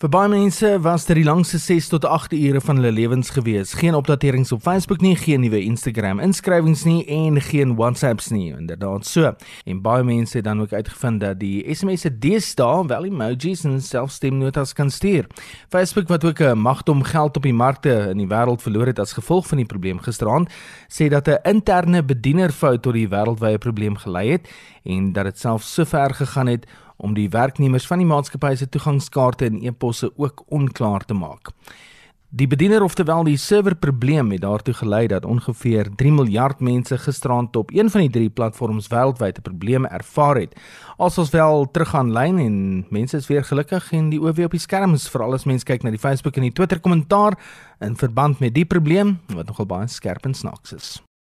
Vir baie mense was dit die langste 6 tot 8 ure van hulle lewens gewees. Geen opdaterings op Facebook nie, geen nuwe Instagram inskrywings nie en geen WhatsApps nie. Inderdaad so. En baie mense het dan ook uitgevind dat die SMS se deesdae wel emojis en selfstemnotas kan stuur. Facebook wat ook 'n magte om geld op die markte in die wêreld verloor het as gevolg van die probleem gisteraand, sê dat 'n interne bedienerfout tot die wêreldwye probleem gelei het en dat dit self so ver gegaan het om die werknemers van die maatskappy se toegangskaarte en e-posse ook onklaar te maak. Die bediener ofterwel die serverprobleem het daartoe gelei dat ongeveer 3 miljard mense gisterand op een van die drie platforms wêreldwyd 'n probleem ervaar het. As ons wel terug aanlyn en mense is weer gelukkig en die OW op die skerms veral as mense kyk na die Facebook en die Twitter kommentaar in verband met die probleem wat nogal baie skerp en snaaks is.